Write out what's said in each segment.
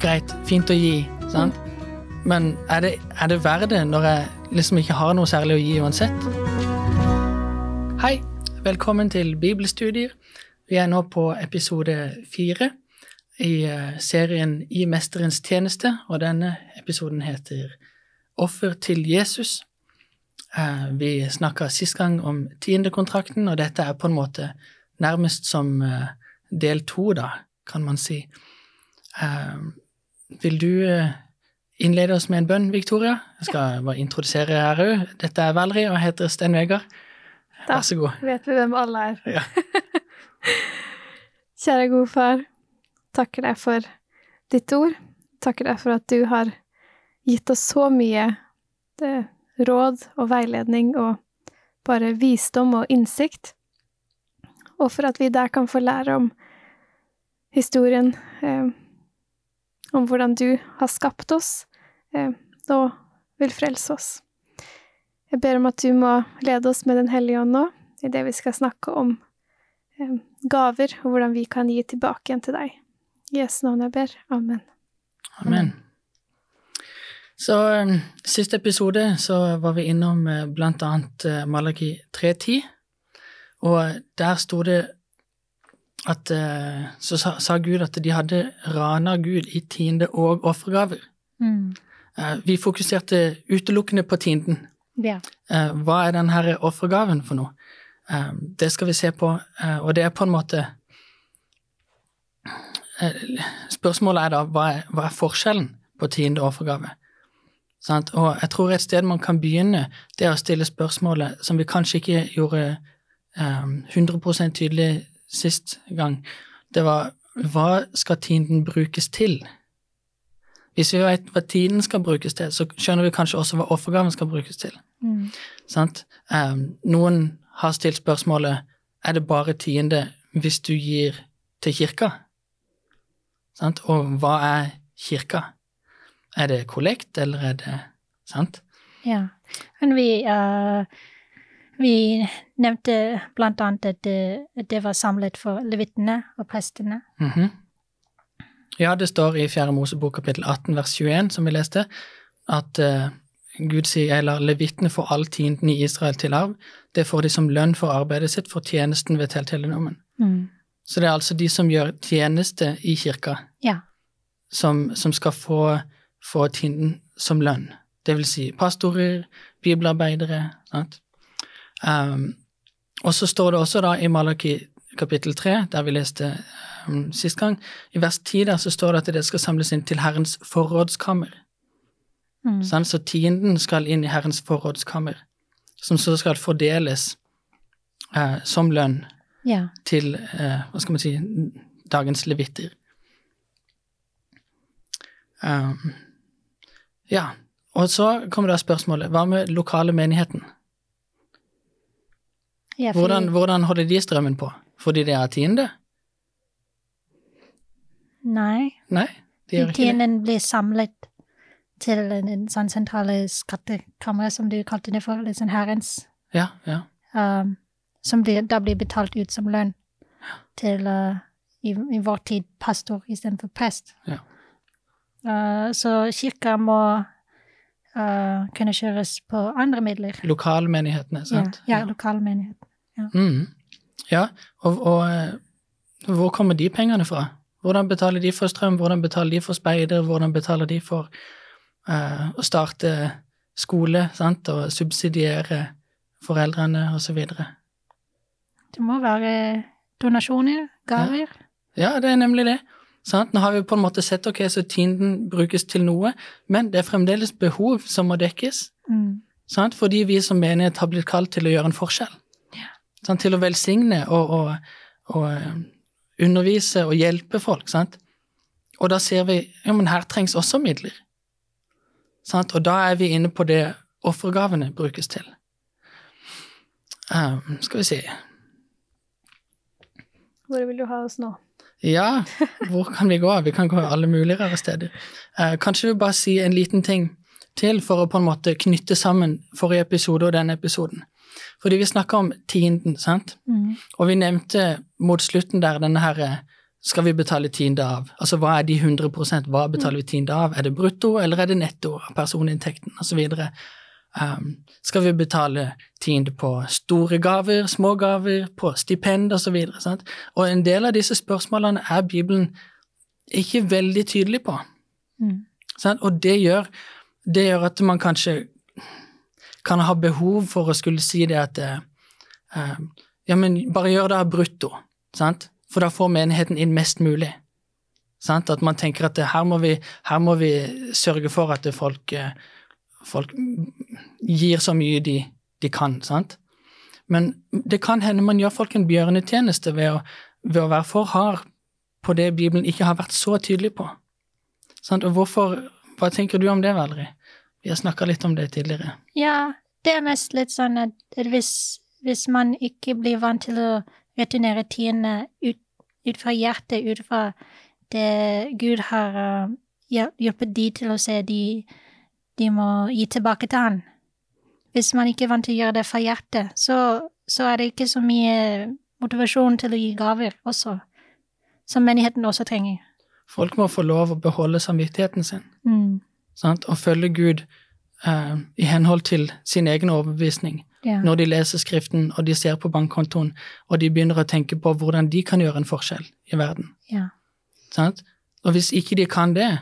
greit, fint å gi, sant? Men er det, er det verdt det når jeg liksom ikke har noe særlig å gi uansett? Hei, velkommen til bibelstudier. Vi er nå på episode fire i eh, serien I mesterens tjeneste, og denne episoden heter Offer til Jesus. Eh, vi snakka sist gang om tiendekontrakten, og dette er på en måte nærmest som eh, del to, da, kan man si. Vil du innlede oss med en bønn, Victoria? Jeg skal bare introdusere her òg. Dette er Valerie og jeg heter Sten Vegard. Vær så god. Da vet vi hvem alle er. Ja. Kjære gode far, takker deg for ditt ord. Takker deg for at du har gitt oss så mye det, råd og veiledning og bare visdom og innsikt, og for at vi der kan få lære om historien, eh, om hvordan du har skapt oss eh, og vil frelse oss. Jeg ber om at du må lede oss med Den hellige ånd nå, i det vi skal snakke om eh, gaver, og hvordan vi kan gi tilbake igjen til deg. I Jesu navn jeg ber. Amen. Amen. Så um, siste episode så var vi innom blant annet Malaki 3.10, og der sto det at uh, Så sa, sa, Gud at de hadde rana Gud i tiende og offergaver. Mm. Uh, vi fokuserte utelukkende på tienden. Ja. Uh, hva er denne offergaven for noe? det skal vi se på, og det er på en måte Spørsmålet er da hva er, hva er forskjellen på tiende offergave? Sant? Og jeg tror et sted man kan begynne, det er å stille spørsmålet som vi kanskje ikke gjorde um, 100% tydelig sist gang. Det var hva skal tiden brukes til? Hvis vi vet hva tiden skal brukes til, så skjønner vi kanskje også hva offergaven skal brukes til. Mm. Um, noen har stilt spørsmålet er det bare tiende hvis du gir til kirka. Sant? Og hva er kirka? Er det kollekt, eller er det sant? Ja, men vi, uh, vi nevnte blant annet at det, at det var samlet for levittene og prestene. Mm -hmm. Ja, det står i Fjerde Mosebok kapittel 18 vers 21, som vi leste, at uh, Gud sier jeg lar levittene få all tienden i Israel til arv. Det får de som lønn for arbeidet sitt for tjenesten ved telthelligdommen. Mm. Så det er altså de som gjør tjeneste i kirka, ja. som, som skal få få tinden som lønn. Det vil si pastorer, bibelarbeidere. Sant? Um, og så står det også da i Malaki kapittel 3, der vi leste um, sist gang, i vers 10 der så står det at det skal samles inn til Herrens forrådskammer. Mm. Sånn, så tienden skal inn i Herrens forrådskammer, som så skal fordeles uh, som lønn ja. til uh, hva skal man si, dagens levitter. Um, ja, og så kommer da spørsmålet, hva med lokale menigheten? Hvordan, hvordan, holder de strømmen på? Fordi det er tiende? Nei. Nei, de. Tienden blir samlet til en sånn sentrale skattekammer, som du kalte det for, litt sånn herrens. Ja, ja. Um, som blir, da blir betalt ut som lønn til uh, i, i vår tid pastor istedenfor prest. Ja. Uh, så kirka må uh, kunne kjøres på andre midler. Lokalmenighetene, sant? Ja, ja lokalmenighetene. Ja. Mm. ja. Og, og, uh, hvor kommer de pengene fra? Hvordan betaler de for strøm, hvordan betaler de for speider, hvordan betaler de for å starte skole sant? og subsidiere foreldrene osv.? Det må være donasjoner, gaver. Ja. ja, det er nemlig det. Sant? Nå har vi på en måte sett ok, så tiden brukes til noe, men det er fremdeles behov som må dekkes. Mm. Sant? Fordi vi som menighet har blitt kalt til å gjøre en forskjell. Ja. Sant? Til å velsigne og, og, og, eh, undervise og hjelpe folk. Sant? Og da ser vi ja, men her trengs også midler. Sant? Og da er vi inne på det offergavene brukes til. Um, skal vi se Hvor vil du ha oss nå? Ja, hvor kan vi gå? Vi kan gå alle mulige rare steder. Eh, kanskje du bare si en liten ting til for å på en måte knytte sammen forrige episode og denne episoden. Fordi vi snakka om tienden, sant? Mm. Og vi nevnte mot slutten der denne her skal vi betale tiende av? Altså hva er de 100% hva betaler vi tiende av? Er det brutto, eller er det netto av personinntekten, osv.? Um, skal vi betale tiende på store gaver, små gaver, på stipend osv.? Og, og en del av disse spørsmålene er Bibelen ikke veldig tydelig på. Mm. Sant? Og det gjør, det gjør at man kanskje kan ha behov for å skulle si det at uh, Ja, men bare gjør det av brutto, sant? For da får menigheten inn mest mulig. Sant? At man tenker at det, her, må vi, her må vi sørge for at folk, eh, folk gir så mye de, de kan. sant? Men det kan hende man gjør folk en bjørnetjeneste ved å, ved å være for hard på det Bibelen ikke har vært så tydelig på. Sant? Og hvorfor, Hva tenker du om det, Valerie? Vi har snakka litt om det tidligere. Ja, det er mest litt sånn at, hvis, hvis, man ikke blir vant til å returnere tiende ut, ut, fra hjertet, ut fra det Gud har uh, hjulpet de til å se de, de må gi tilbake til han. Hvis man ikke er vant til å gjøre det fra hjertet, så, så er det ikke så mye motivasjon til å gi gaver også, som menigheten også trenger. Folk må få lov å beholde samvittigheten sin. Mm sant? og følge Gud eh, i henhold til sin egen overbevisning. Ja. Når de leser Skriften og de ser på bankkontoen og de begynner å tenke på hvordan de kan gjøre en forskjell i verden. Ja. Sant? Og hvis ikke de kan det,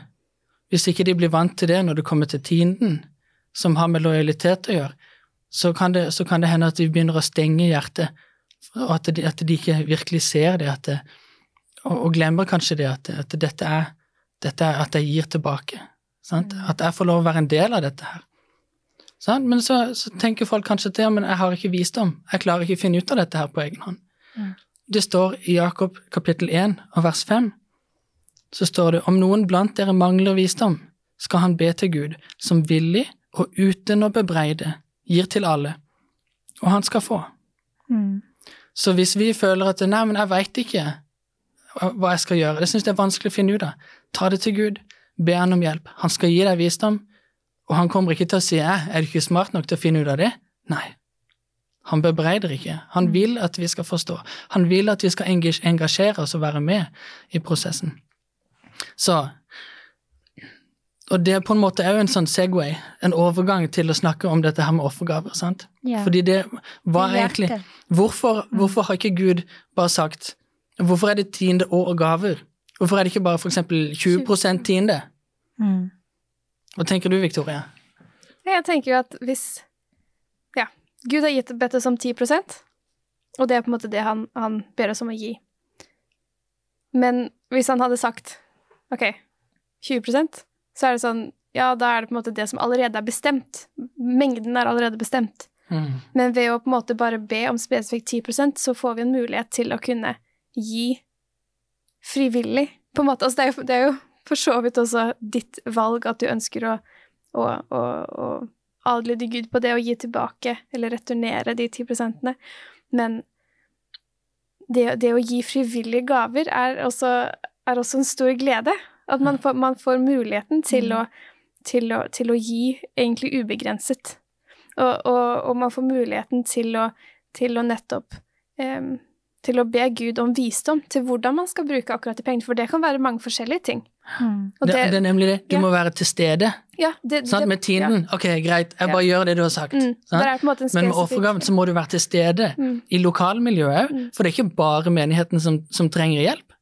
hvis ikke de blir vant til det når det kommer til tienden, som har med lojalitet å gjøre, så kan det, så kan det hende at de begynner å stenge hjertet, og at de, at de ikke virkelig ser det, det og, og, glemmer kanskje det, at, at dette, er, dette er at jeg gir tilbake. Sant? At jeg får lov å være en del av dette her. Sant? Men så, så, tenker folk kanskje til men jeg har ikke visdom, jeg klarer ikke å finne ut av dette her på egen hånd. Mm. Det står i Jakob kapittel 1 og vers 5, så står det om noen blant dere mangler visdom, skal han be til Gud, som villig og uten å bebreide gir til alle, og han skal få. Mm. Så hvis vi føler at nei, men jeg veit ikke hva jeg skal gjøre, det syns jeg er vanskelig å finne ut av, ta det til Gud. Be han om hjelp. Han skal gi deg visdom, og han kommer ikke til å si 'er du ikke smart nok til å finne ut av det'? Nei. Han bebreider ikke. Han vil at vi skal forstå. Han vil at vi skal engasjere oss og være med i prosessen. Så Og det på en måte er jo en sånn Segway, en overgang til å snakke om dette her med offergaver. sant? Ja. Fordi det var egentlig hvorfor, hvorfor har ikke Gud bare sagt Hvorfor er det tiende år og gaver? Hvorfor er det ikke bare f.eks. 20% tiende? Mm. Hva tenker du, Victoria? Jeg tenker jo at hvis Ja, Gud har gitt bedt oss om 10% og det er på en måte det han, han ber oss om å gi. Men hvis han hadde sagt OK, 20% så er det sånn Ja, da er det på en måte det som allerede er bestemt. Mengden er allerede bestemt. Mm. Men ved å på en måte bare be om spesifikt 10% så får vi en mulighet til å kunne gi frivillig, på en måte. Altså, det er jo, det er jo for så vidt også ditt valg at du ønsker å, å, å, å adlyde Gud på det og gi tilbake eller returnere de ti prosentene. Men det, det, å gi frivillige gaver er også, er også, en stor glede. At man får, man får muligheten til, mm. å, til, å, til, å, gi egentlig ubegrenset. Og, og, og man får muligheten til å, til å nettopp um, til å be Gud om visdom til hvordan man skal bruke akkurat de pengene, for det kan være mange forskjellige ting. Mm. Det, det, det, er nemlig det. Du ja. må være til stede. Ja, det, sant? Med tiden. Ja. Ok, greit, jeg bare gjør det du har sagt. Mm. Men med offergaven så må du være til stede mm. i lokalmiljøet òg, Mm. for det er ikke bare menigheten som, som trenger hjelp.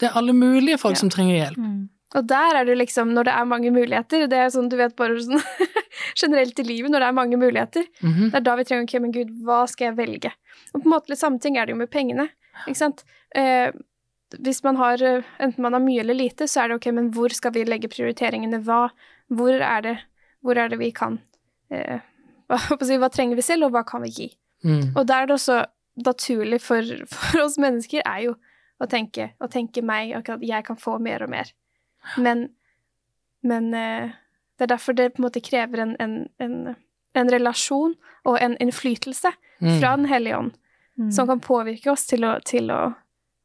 Det er alle mulige folk Ja. som trenger hjelp. Mm. Og der er det liksom, når det er mange muligheter, det er sånn du vet bare sånn generelt i livet, når det er mange muligheter, Mhm. det er da vi trenger, ok, men Gud, hva skal jeg velge? Og på en måte litt samme ting er det jo med pengene, ikke sant? Eh, hvis man har, eh, enten man har mye eller lite, så er det ok, men hvor skal vi legge prioriteringene? Hva, hvor er det, hvor er det vi kan, eh, hva, hva, hva trenger vi selv, og hva kan vi gi? Mm. Og da er det også naturlig for, for oss mennesker er jo å tenke, og tenke meg, og at jeg kan få mer og mer. Men, men eh, det er derfor det på en måte krever en, en, en, en relasjon og en innflytelse Mm. fra Den hellige ånd, Mm. som kan påvirke oss til å, til å,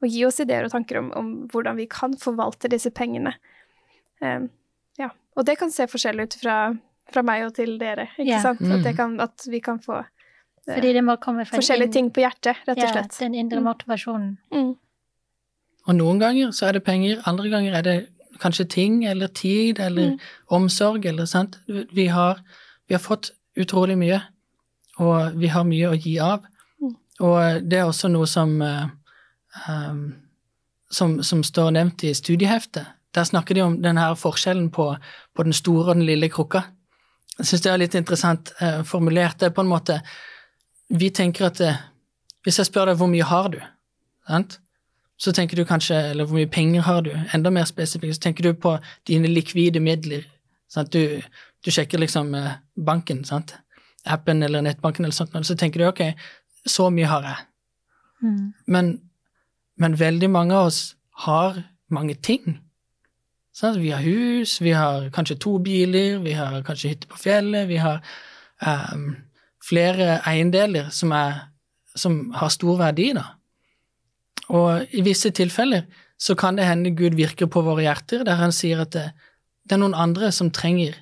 å gi oss ideer og tanker om, om hvordan vi kan forvalte disse pengene. Um, ja. Og det kan se forskjellig ut fra, fra meg og til dere, ikke yeah. sant? At, det Mm. kan, at vi kan få uh, Fordi det må komme forskjellige inn- ting på hjertet, rett og Ja, den indre Mm. motivasjonen. Mm. Og noen ganger så er det penger, andre ganger er det kanskje ting eller tid eller omsorg eller sant. Vi har, vi har fått utrolig mye, og vi har mye å gi av. Mm. Og det er også noe som, um, som, som står nevnt i studieheftet. Der snakker de om denne forskjellen på, på den store og den lille krukka. Jeg syns det er litt interessant uh, formulert. Det er på en måte Vi tenker at det, Hvis jeg spør deg hvor mye har du, sant? Så tenker du kanskje Eller hvor mye penger har du? Enda mer spesifikt, så tenker du på dine likvide midler. Sant? Du, du sjekker liksom eh, banken, sant? appen eller nettbanken, eller sånt, så tenker du ok, så mye har jeg. Mm. Men, men veldig mange av oss har mange ting. Sant? Vi har hus, vi har kanskje to biler, vi har kanskje hytte på fjellet, vi har um, flere eiendeler som, er, som har stor verdi, da. Og i visse tilfeller så kan det hende Gud virker på våre hjerter, der han sier at det, det er noen andre som trenger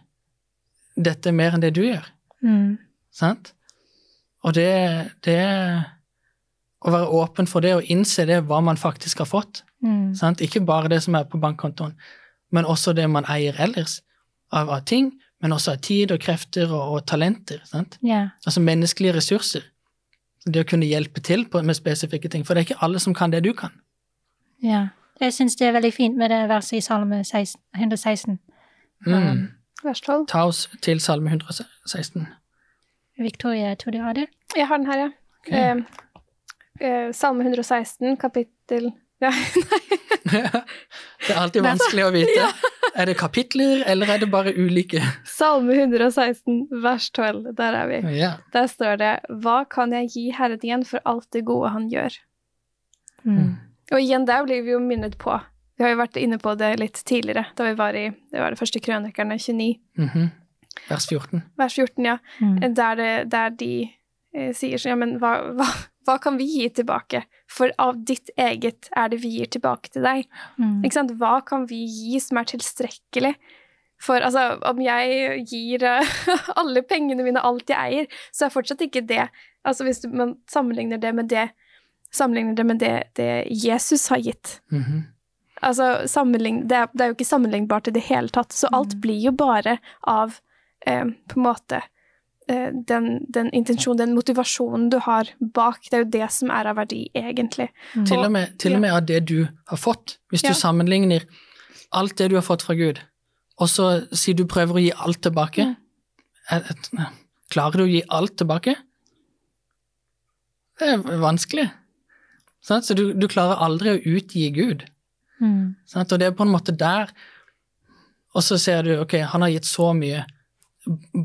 dette mer enn det du gjør. Mm. Sant? Og det, det Å være åpen for det og innse det hva man faktisk har fått. Mm. Sant? Ikke bare det som er på bankkontoen, men også det man eier ellers. Av, av ting, men også av tid og krefter og, og talenter. Sant? Yeah. Altså menneskelige ressurser. Det å kunne hjelpe til på, med spesifikke ting. For det er ikke alle som kan det du kan. ja. Jeg syns det er veldig fint med det verset i Salme 16, 116. Mm. Vers 12. Ta oss til Salme 116. Victoria, jeg tror du har det? Jeg har den her, ja. Okay. Eh, eh, Salme 116, kapittel ja, det er alltid vanskelig å vite. Er det kapitler, eller er det bare ulike? Salme 116, vers 12. Der er vi. Ja. Der står det Hva kan jeg gi Herren igjen for alt det gode han gjør? Mm. Og igjen der blir vi jo minnet på. Vi har jo vært inne på det litt tidligere, da vi var i det var det første Krønikerne 29, Mhm. Vers 14. vers 14, ja. Mm. Der, det, der de eh, sier sånn, ja, men hva, hva, hva kan vi gi tilbake? For av ditt eget er det vi gir tilbake til deg. Mm. Ikke sant? Hva kan vi gi som er tilstrekkelig? For altså, om jeg gir eh, alle pengene mine, alt jeg eier, så er fortsatt ikke det Altså hvis man sammenligner det med det Sammenligner det med det, det Jesus har gitt. Mhm. Altså, det, er, det er jo ikke sammenlignbart i det hele tatt, så alt Mm. blir jo bare av eh, på en måte den, den intensjonen, den motivasjonen du har bak. Det er jo det som er av verdi, egentlig. Mm. Til og, med, til og med av det du har fått. Hvis Ja. du sammenligner alt det du har fått fra Gud, og så sier du prøver å gi alt tilbake, Mm. er- er- klarer du å gi alt tilbake? Det er vanskelig. Sant? Så du, du klarer aldri å utgi Gud. Mm. Sant? Og det er på en måte der Og så ser du ok, han har gitt så mye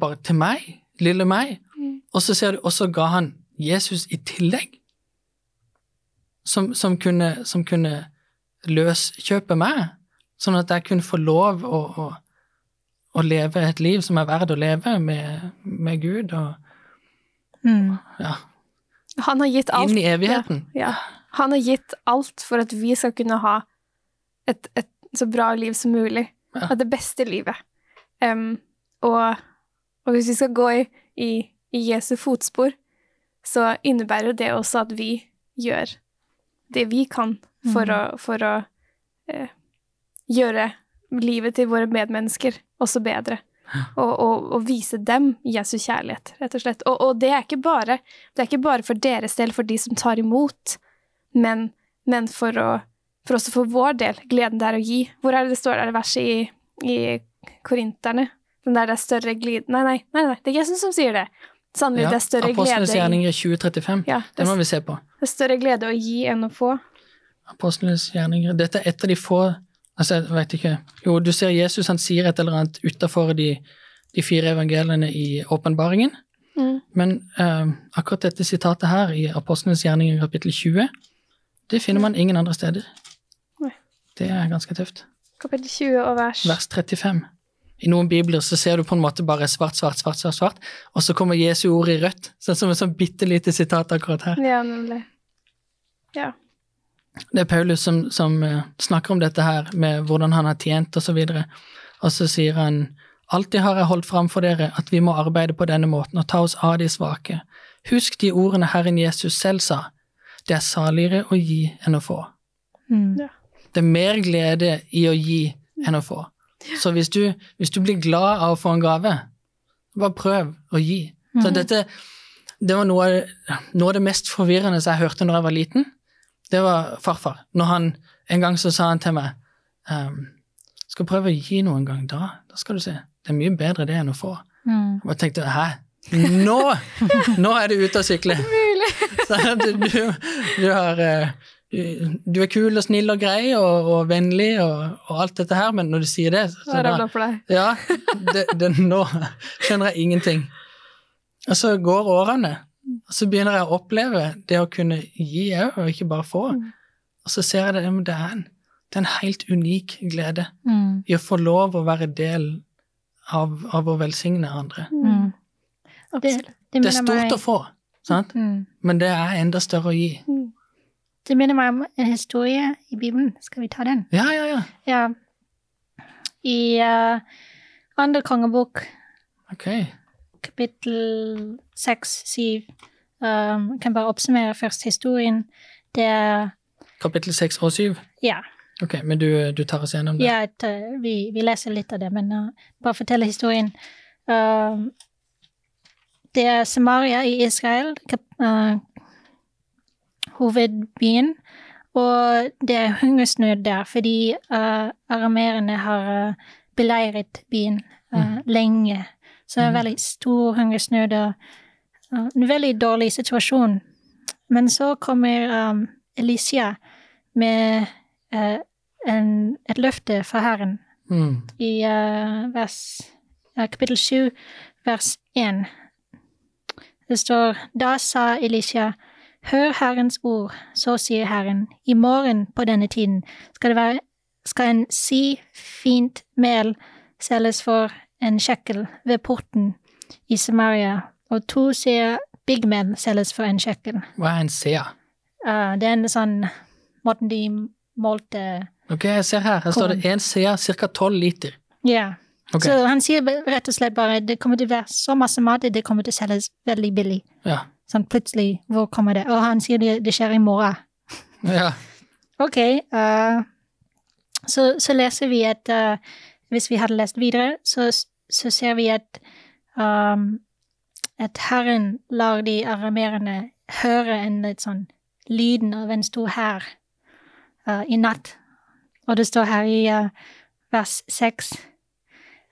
bare til meg, lille meg. Mm. Og så ser du, og så ga han Jesus i tillegg. Som, som, kunne, som kunne løskjøpe meg, sånn at jeg kunne få lov å, å, å leve et liv som er verdt å leve med, med Gud, og Mm. ja, Han har gitt alt. inn i evigheten. Ja. Han har gitt alt for at vi skal kunne ha et, et så bra liv som mulig. Ja. Ha det beste livet. Um, og, og hvis vi skal gå i, i, i Jesu fotspor, så innebærer det også at vi gjør det vi kan for mm. å, for å eh, gjøre livet til våre medmennesker også bedre. Og, og, og vise dem Jesu kjærlighet, rett og slett. Og, og det, er bare, det er ikke bare for deres del, for de som tar imot, men, men for, å, for også for vår del, gleden det er å gi. Hvor er det det står, er det verset i, i Korinterne? Den der det er større glid... Nei, nei, nei, nei, det er Jesus som sier det. Sannelig, Ja, det er større Apostlenes glede i, gjerninger 2035. ja, det, Det må vi se på. det er større glede å gi enn å få. Apostlenes gjerninger. Dette er et av de få altså jeg vet ikke, Jo, du ser Jesus han sier et eller annet utafor de, de fire evangeliene i åpenbaringen. Mm. Men uh, akkurat dette sitatet her i Apostlenes gjerninger kapittel 20, det finner man ingen andre steder. Nei. Det er ganske tøft. Kapittel 20 og vers Vers 35. I noen bibler så ser du på en måte bare svart, svart, svart, svart, svart, og så kommer Jesu ord i rødt, sånn som et sånn bitte lite sitat akkurat her. Ja, nemlig. Ja. Det er Paulus som, som eh, snakker om dette her, med hvordan han har tjent osv. Og, så og så sier han Alltid har jeg holdt fram for dere at vi må arbeide på denne måten og ta oss av de svake. Husk de ordene Herren Jesus selv sa. Det er saligere å gi enn å få. Mm. Ja. Det er mer glede i å gi enn å få. Så hvis du, hvis du blir glad av å få en gave, bare prøv å gi. Så Mhm. dette, det var noe, noe av det mest forvirrende jeg hørte når jeg var liten. Det var farfar. Når han, en gang så sa han til meg um, skal prøve å gi noe en gang, da, da skal du se. Det er mye bedre det enn å få. Mm. Og jeg tenkte hæ? Nå, nå er du ute å sykle! Så du, du, du, har, eh, du, er kul og snill og grei og, og vennlig og, og alt dette her, men når du sier det, så Da da, for deg. ja, det, det, nå skjønner jeg ingenting. Og så går årene, og så begynner jeg å oppleve det å kunne gi òg, og ikke bare få. Og så ser jeg det, det er en, det er en helt unik glede Mm. i å få lov å være del av, av å velsigne andre. Mm. Det, det Det er stort meg- å få, sant? Mm. men det er enda større å gi. Det minner meg om en historie i Bibelen. Skal vi ta den? Ja, ja, ja. Ja. I uh, andre kongebok, Ok. kapittel seks, syv um, Kan bare oppsummere først historien. Det er Kapittel 6 og 7. Ja. Ok, men du, du tar oss gjennom det? ja et, eh, vi, vi leser litt av det, men uh, bare fortelle historien. Uh, det er Samaria i Israel, kap, eh, hovedbyen, og det er hungersnød der fordi uh, arameerne har eh, beleiret byen eh, lenge. Så det er Mhm. veldig stor hungersnød og uh, en veldig dårlig situasjon. Men så kommer um, Elisia med en, et løfte fra Herren Mm. i vers, kapittel 7, vers 1. Det står, Da sa Elisha, Hør Herrens ord, så sier Herren, i morgen på denne tiden skal, det være, skal en si fint mel selges for en sjekkel ved porten i Samaria, og to sier big mel selges for en sjekkel. Hva er en sea? Uh, det er en sånn måten de målte Ok, jeg ser her. Her står det en sea, ca. 12 liter. Ja. Ok, Så han sier rett og slett bare det kommer til å være så masse mat, det kommer til å selges veldig billig. ja. Sånn plutselig, hvor kommer det? Og han sier det, det skjer i morgen. ja. Ok, Uh, så, så leser vi at uh, hvis vi hadde lest videre, så, så ser vi at um, at Herren lar de aramerene høre en litt sånn lyden av en stor hær uh, i natt. Og det står her i eh, vers seks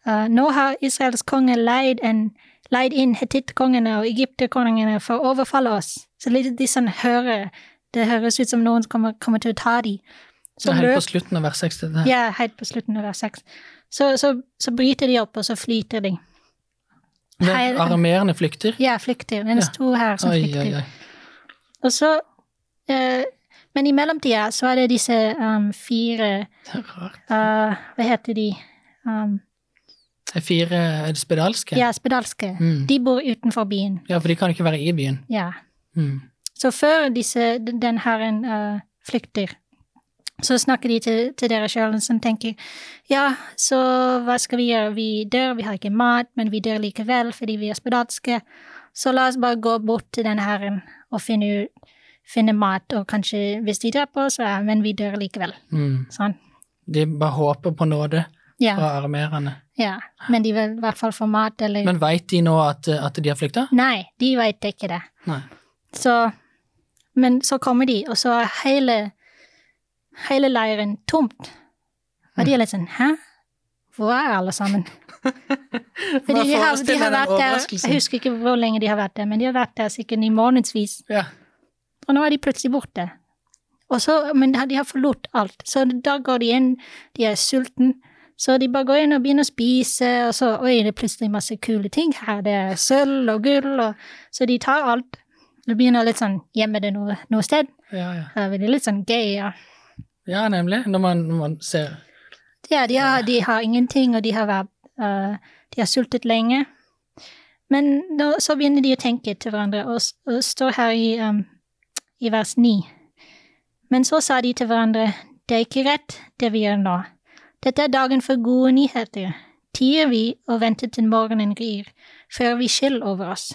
eh, Nå har Israels konge leid, en, leid inn hetittkongene og egypterkongene for å overfalle oss. Så litt de sånn hører Det høres ut som noen kommer, kommer til å ta dem. Så helt på slutten av vers 6. Ja, helt på slutten av vers 6. Så, så, så bryter de opp, og så flyter de. Aramerene flykter. Ja, flykter. En Ja. stor hær som Oi, flykter. oi, oi. Og så eh, Men i mellomtida så er det disse um, fire Det er rart. uh, Hva heter de? Um, fire er det spedalske. ja, spedalske. Mm. De bor utenfor byen. Ja, for de kan ikke være i byen. Ja. Mm. Så før disse, den herren uh, flykter, så snakker de til, til dere sjøl som tenker ja, så hva skal vi gjøre? Vi dør, vi har ikke mat, men vi dør likevel fordi vi er spedalske. Så la oss bare gå bort til den herren og finne, finne mat, og kanskje hvis de dreper oss, ja, men vi dør likevel. Mm. Sånn. De bare håper på nåde Ja, fra aramerene. ja. Men de vil i hvert fall få mat, eller Men veit de nå at, at de har flykta? Nei, de veit ikke det. Nei. Så Men så kommer de, og så er hele hele leiren tomt. Og de er litt sånn Hæ? Hvor er alle sammen? Fordi de har, de har vært der. Jeg husker ikke hvor lenge de har vært der, men de har vært der sikkert i månedsvis. Ja. Og nå er de plutselig borte. Så, men de har forlatt alt. Så da går de inn, de er sultne. Så de bare går inn og begynner å spise, og så oi, det er plutselig masse kule ting her. Det er sølv og gull, og så de tar alt. Det begynner litt sånn gjemme det noe, noe sted. Ja, ja. Det er litt sånn gøy. Ja, ja, nemlig. Når man, når man ser ja de, har, de har ingenting, og de har vært uh, De har sultet lenge. Men da, så begynner de å tenke til hverandre, og, og står her i, um, i vers 9. Men så sa de til hverandre, det er ikke rett, det vi gjør nå. Dette er dagen for gode nyheter. Tier vi og venter til morgenen gryr, før vi skyld over oss.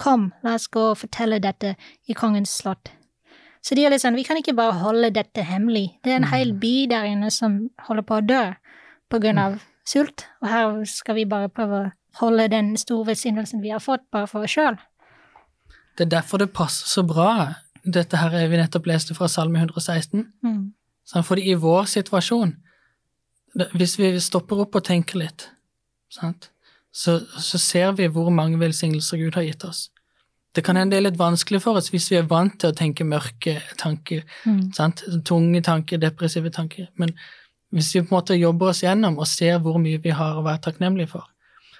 Kom, la oss gå og fortelle dette i kongens slott. Så de er litt sånn, vi kan ikke bare holde dette hemmelig. Det er en hel by der inne som holder på å dø på grunn av sult, og her skal vi bare prøve å holde den store velsignelsen vi har fått, bare for oss sjøl. Det er derfor det passer så bra, dette her vi nettopp leste fra Salme 116. Mm. For Fordi i vår situasjon, hvis vi stopper opp og tenker litt, sant? Så, så ser vi hvor mange velsignelser Gud har gitt oss. Det kan hende det er litt vanskelig for oss hvis vi er vant til å tenke mørke tanker, Mm. sant? tunge tanker, depressive tanker. Men hvis vi på en måte jobber oss gjennom og ser hvor mye vi har å være takknemlige for,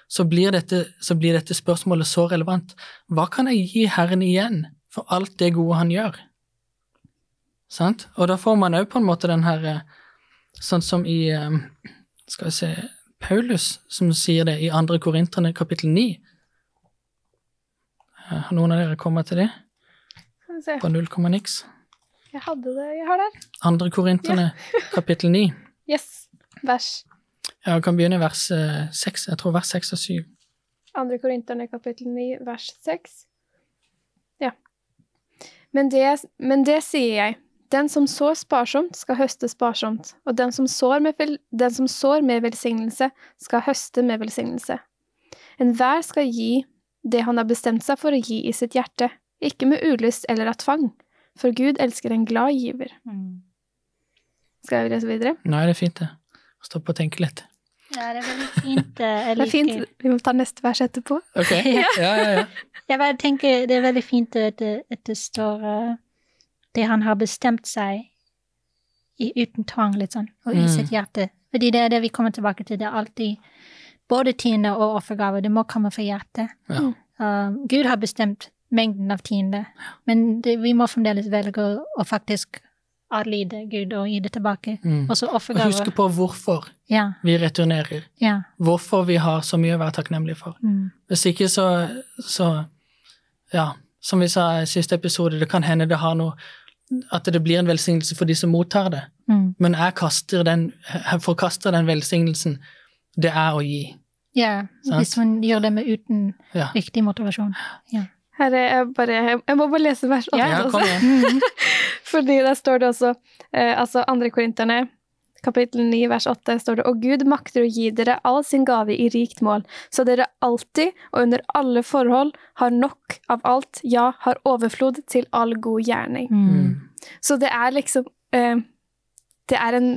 så blir, dette, så blir dette spørsmålet så relevant. Hva kan jeg gi Herren igjen for alt det gode han gjør? Sant? Og da får man òg på en måte den her eh, Sånn som i eh, Skal vi se Paulus som sier det i 2. Korinterne kapittel 9. Eh, Har noen av dere kommet til det? Vi. På null komma niks? Jeg hadde det jeg har der. 2. Korinterne kapittel 9. Yes. Vers Ja, jeg kan begynne i vers eh, 6. Jeg tror vers 6 og 7. 2. Korinterne kapittel 9, vers 6. Ja. Men det, men det sier jeg. Den som sår sparsomt, skal høste sparsomt. Og den som sår med, vel- den som sår med velsignelse, skal høste med velsignelse. Enhver skal gi det han har bestemt seg for å gi i sitt hjerte, ikke med ulyst eller av tvang, for Gud elsker en glad giver. Mm. Skal jeg lese videre? Nei, det er fint, det. Stopp og tenke litt. Ja, det er veldig fint. Jeg liker. Det er fint. Vi må ta neste vers etterpå. Ok? Ja, ja, ja. Jeg bare tenker det er veldig fint at det, at det står eh, det han har bestemt seg i, uten tvang, litt sånn, og i Mm. sitt hjerte. Fordi det er det vi kommer tilbake til. Det er alltid både tiende og offergave. Det må komme fra hjertet. Ja. Uh, Gud har bestemt mengden av tiende, men det, vi må fremdeles velge å, å faktisk adlyde Gud og gi det tilbake. Mm. Og så Og offergave. huske på hvorfor Ja, vi returnerer. ja. Hvorfor vi har så mye å være takknemlige for. Mm. Hvis ikke så, så Ja, som vi sa i siste episode, det kan hende det har noe At det blir en velsignelse for de som mottar det. Mm. Men jeg kaster den, jeg forkaster den velsignelsen det er å gi. Ja, yeah, hvis man gjør det med uten Ja, riktig motivasjon. Ja. Her er jeg bare Jeg må bare lese vers 8 ja også. igjen. Fordi der står det også eh, Altså andre korinterne, kapittel 9, vers 8, står det Og Gud makter å gi dere all sin gave i rikt mål, så dere alltid og under alle forhold har nok av alt, ja, har overflod til all god gjerning. Mm. Så det er liksom eh, Det er en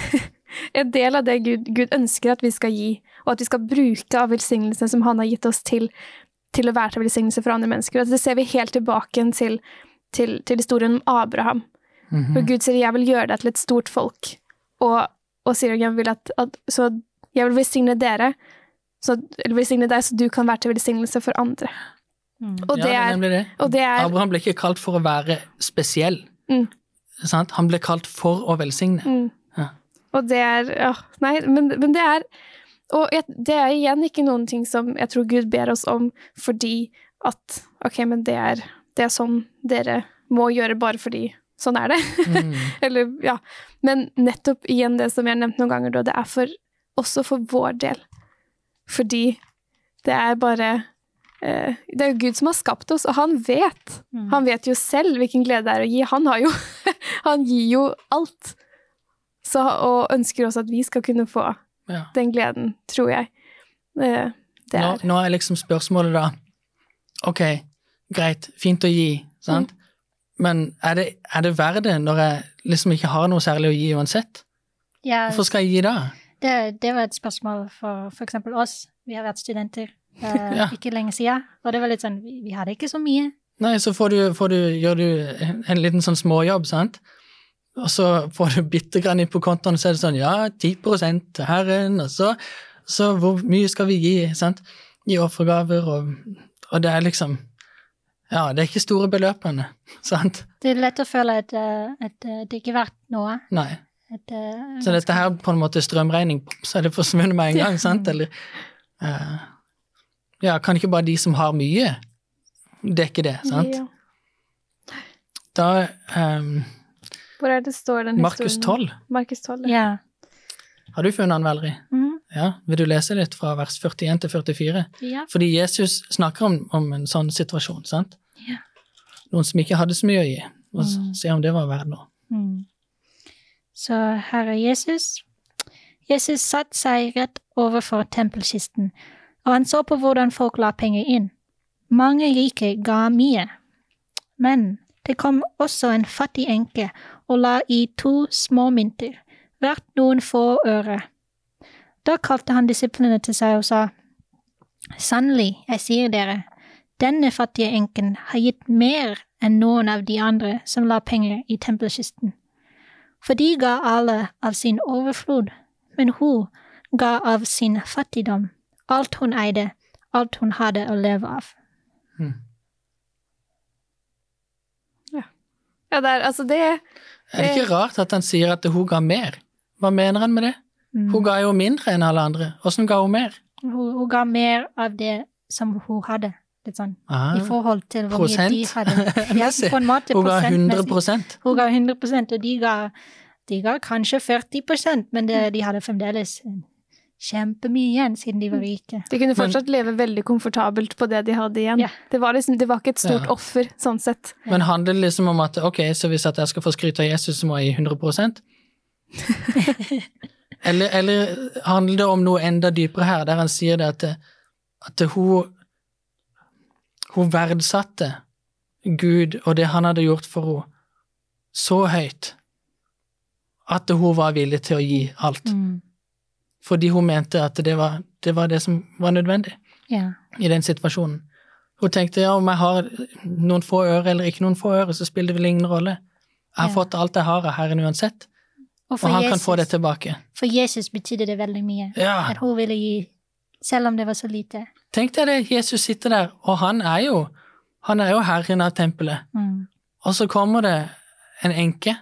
en del av det Gud, Gud ønsker at vi skal gi, og at vi skal bruke av velsignelsene som han har gitt oss til, til å være til velsignelse for andre mennesker. Og det ser vi helt tilbake til, til, til historien om Abraham. Mhm. For Gud sier 'jeg vil gjøre deg til et stort folk', og, og sier jeg vil at, at så jeg vil velsigne dere, så, eller velsigne deg så du kan være til velsignelse for andre. Mm. Og ja, det det er det. og det er Abraham ble ikke kalt for å være spesiell. Mm. Sant? Han ble kalt for å velsigne. Mm. Ja. Og det er ja, Nei, men, men det er Og jeg, det er igjen ikke noen ting som jeg tror Gud ber oss om fordi at Ok, men det er, det er sånn dere må gjøre bare fordi sånn er det. Mm. Eller, ja. Men nettopp igjen det som jeg har nevnt noen ganger, da, det er for, også for vår del. Fordi det er bare eh, Det er jo Gud som har skapt oss, og han vet. Mm. Han vet jo selv hvilken glede det er å gi. Han har jo Han gir jo alt. Så, og ønsker også at vi skal kunne få Ja. den gleden, tror jeg. Eh, det Nå, nå er liksom spørsmålet da Ok, greit, fint å gi, sant? Mm. Men er det, er det verdt det når jeg liksom ikke har noe særlig å gi uansett? Ja, Hvorfor skal jeg gi da? det, det var et spørsmål for eksempel oss. Vi har vært studenter eh, Ja. ikke lenge siden, og det var litt sånn Vi, vi hadde ikke så mye. Nei, så får du, får du, gjør du en liten sånn småjobb, sant? Og så får du bitte grann inn på kontoen, og så er det sånn ja, 10 til Herren, og så, så hvor mye skal vi gi, sant? Gi offergaver, og, og det er liksom Ja, det er ikke store beløpene, sant? Det er lett å føle at, eh, at eh, det ikke er verdt noe. Nei. At, uh, Så dette her på en måte strømregning, så er det forsvunnet med en gang, sant? Eller uh, Ja, kan ikke bare de som har mye, dekke det, sant? Ja. Da um, Hvor er det står den Markus historien? 12, Markus 12. ja. Har du funnet den, Valerie? Mm. Ja, vil du lese litt fra vers 41 til 44? ja. Fordi Jesus snakker om, om en sånn situasjon, sant? Ja. Noen som ikke hadde så mye å gi. og Mm. se om det var verdt noe. Mm. Så er Jesus Jesus satte seg rett overfor tempelkisten, og han så på hvordan folk la penger inn. Mange rike ga mye, men det kom også en fattig enke og la i to små mynter, hvert noen få øre. Da kalte han disiplene til seg og sa, Sannelig, jeg sier dere, denne fattige enken har gitt mer enn noen av de andre som la penger i tempelkisten. For de ga alle av sin overflod, men hun ga av sin fattigdom, alt hun eide, alt hun hadde å leve av. Ja, det er altså det Er det ikke rart at han sier at hun ga mer? Hva mener han med det? Mm. Hun ga jo mindre enn alle andre. Åssen ga hun mer? Hun, hun ga mer av det som hun hadde, litt sånn, Aha. i forhold til hvor mye de hadde. Ja, på en måte hun ga 100 prosentmessig. Hun ga 100 og de ga, de ga kanskje 40% men det, de hadde fremdeles kjempemye igjen, siden de var rike. De kunne Men- fortsatt leve veldig komfortabelt på det de hadde igjen. Ja. Det, var liksom, det var ikke et stort Ja. offer, sånn sett. Men handler det liksom om at ok, så hvis jeg skal få skryt av Jesus, så må jeg gi 100 eller, eller handler det om noe enda dypere her, der han sier det at, at hun hun verdsatte Gud og det han hadde gjort for henne, så høyt at hun var villig til å gi alt. Mm. Fordi hun mente at det var det, var det som var nødvendig yeah. i den situasjonen. Hun tenkte ja, om jeg har noen få øre eller ikke noen få øre, så spiller det vel ingen rolle. Jeg har yeah. fått alt jeg har av Herren uansett, Og og han Jesus, kan få det tilbake. for Jesus betydde det veldig mye. Ja, At hun ville gi, selv om det var så lite. tenk deg det, Jesus sitter der, og han er jo, han er jo herren av tempelet. Mm. Og så kommer det en enke.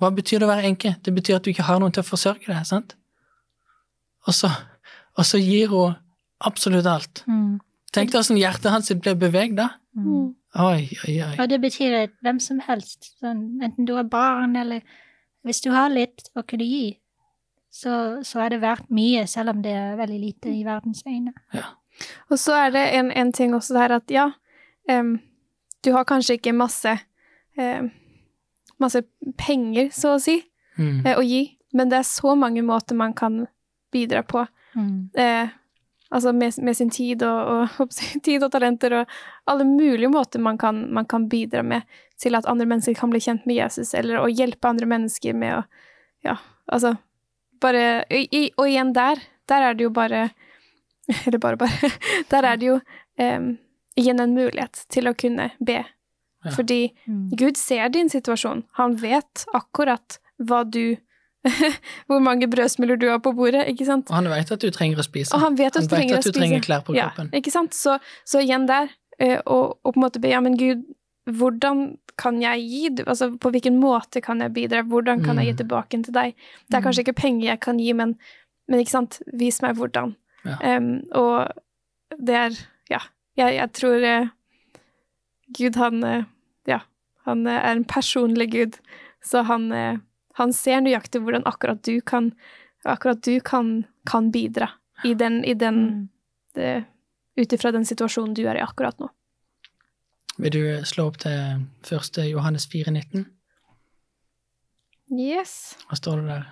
Hva betyr det å være enke? Det betyr at du ikke har noen til å forsørge deg, sant? Og så, og så gir hun absolutt alt. Mm. Tenk deg hvordan hjertet hans ble beveget da. Mm. Oi, oi, oi. Og det betyr at hvem som helst, sånn, enten du har barn eller Hvis du har litt å kunne gi, så, så er det verdt mye, selv om det er veldig lite i verdens øyne. Og så er det en, en ting også der at ja, um, du har kanskje ikke masse um, masse penger, så å si, Mm. uh, å gi, men det er så mange måter man kan bidra på. Mm. Eh, altså med, med sin tid og, og tid og talenter og alle mulige måter man kan, man kan bidra med til at andre mennesker kan bli kjent med Jesus, eller å hjelpe andre mennesker med å Ja, altså Bare i, i- Og igjen der, der er det jo bare Eller bare, bare Der er det jo um, igjen en mulighet til å kunne be. Ja. Fordi Mm. Gud ser din situasjon. Han vet akkurat hva du Hvor mange brødsmuller du har på bordet, ikke sant? Og han vet at du trenger å spise. Og han vet at han du trenger at du trenger klær på Ja, kroppen. ikke sant? Så, så igjen der, eh, og, og på en måte be, ja, men Gud, hvordan kan jeg gi? Altså, på hvilken måte kan jeg bidra? Hvordan kan jeg gi Mm. tilbake til deg? Det er kanskje ikke penger jeg kan gi, men, men ikke sant? Vis meg hvordan. Ja. Um, og det er, ja, jeg, jeg tror uh, Gud, han, uh, ja, han uh, er en personlig Gud, så han, han ser nøyaktig hvordan akkurat du kan, akkurat du kan, kan bidra i den, i den Mm. ut ifra den situasjonen du er i akkurat nå. Vil du slå opp til 1. Johannes 4,19? Yes. Hva står det der?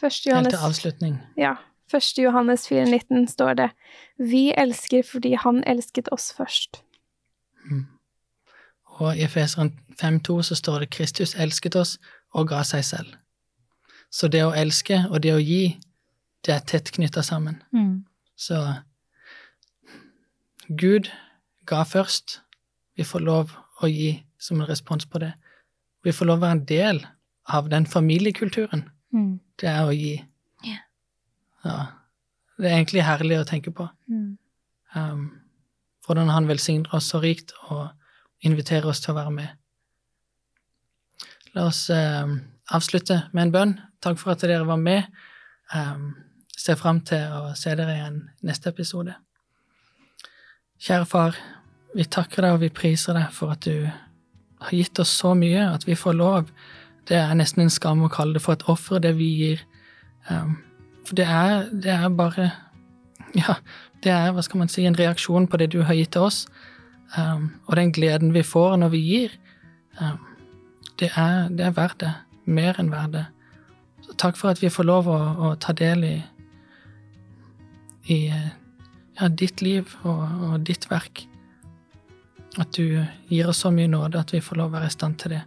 Første Helt til avslutning. ja, 1. Johannes 4,19 står det Vi elsker fordi han elsket oss først. Mm. Og i Efeseren 5,2 så står det Kristus elsket oss og ga seg selv. Så det å elske og det å gi, det er tett knytta sammen. Mm. Så Gud ga først. Vi får lov å gi som en respons på det. Vi får lov å være en del av den familiekulturen. Mm. Det er å gi. Yeah. Ja. Det er egentlig herlig å tenke på. Mm. Um, hvordan han velsigner oss så rikt og inviterer oss til å være med. La oss eh, avslutte med en bønn. Takk for at dere var med. Um, ser fram til å se dere igjen neste episode. Kjære far, vi takker deg og vi priser deg for at du har gitt oss så mye at vi får lov. Det er nesten en skam å kalle det for et offer, det vi gir. Um, for det er, det er bare Ja, det er, hva skal man si, en reaksjon på det du har gitt til oss, um, og den gleden vi får når vi gir. Um, det er, det er verdt det. Mer enn verdt det. Så takk for at vi får lov å, å ta del i, i ja, ditt liv og, og, ditt verk. At du gir oss så mye nåde at vi får lov å være i stand til det.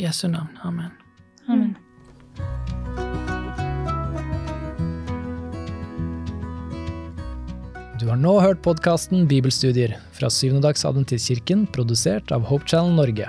I Jesu navn. Amen. Amen. Du har nå hørt podkasten Bibelstudier fra Syvendedagsadventistkirken, produsert av Hope Channel Norge.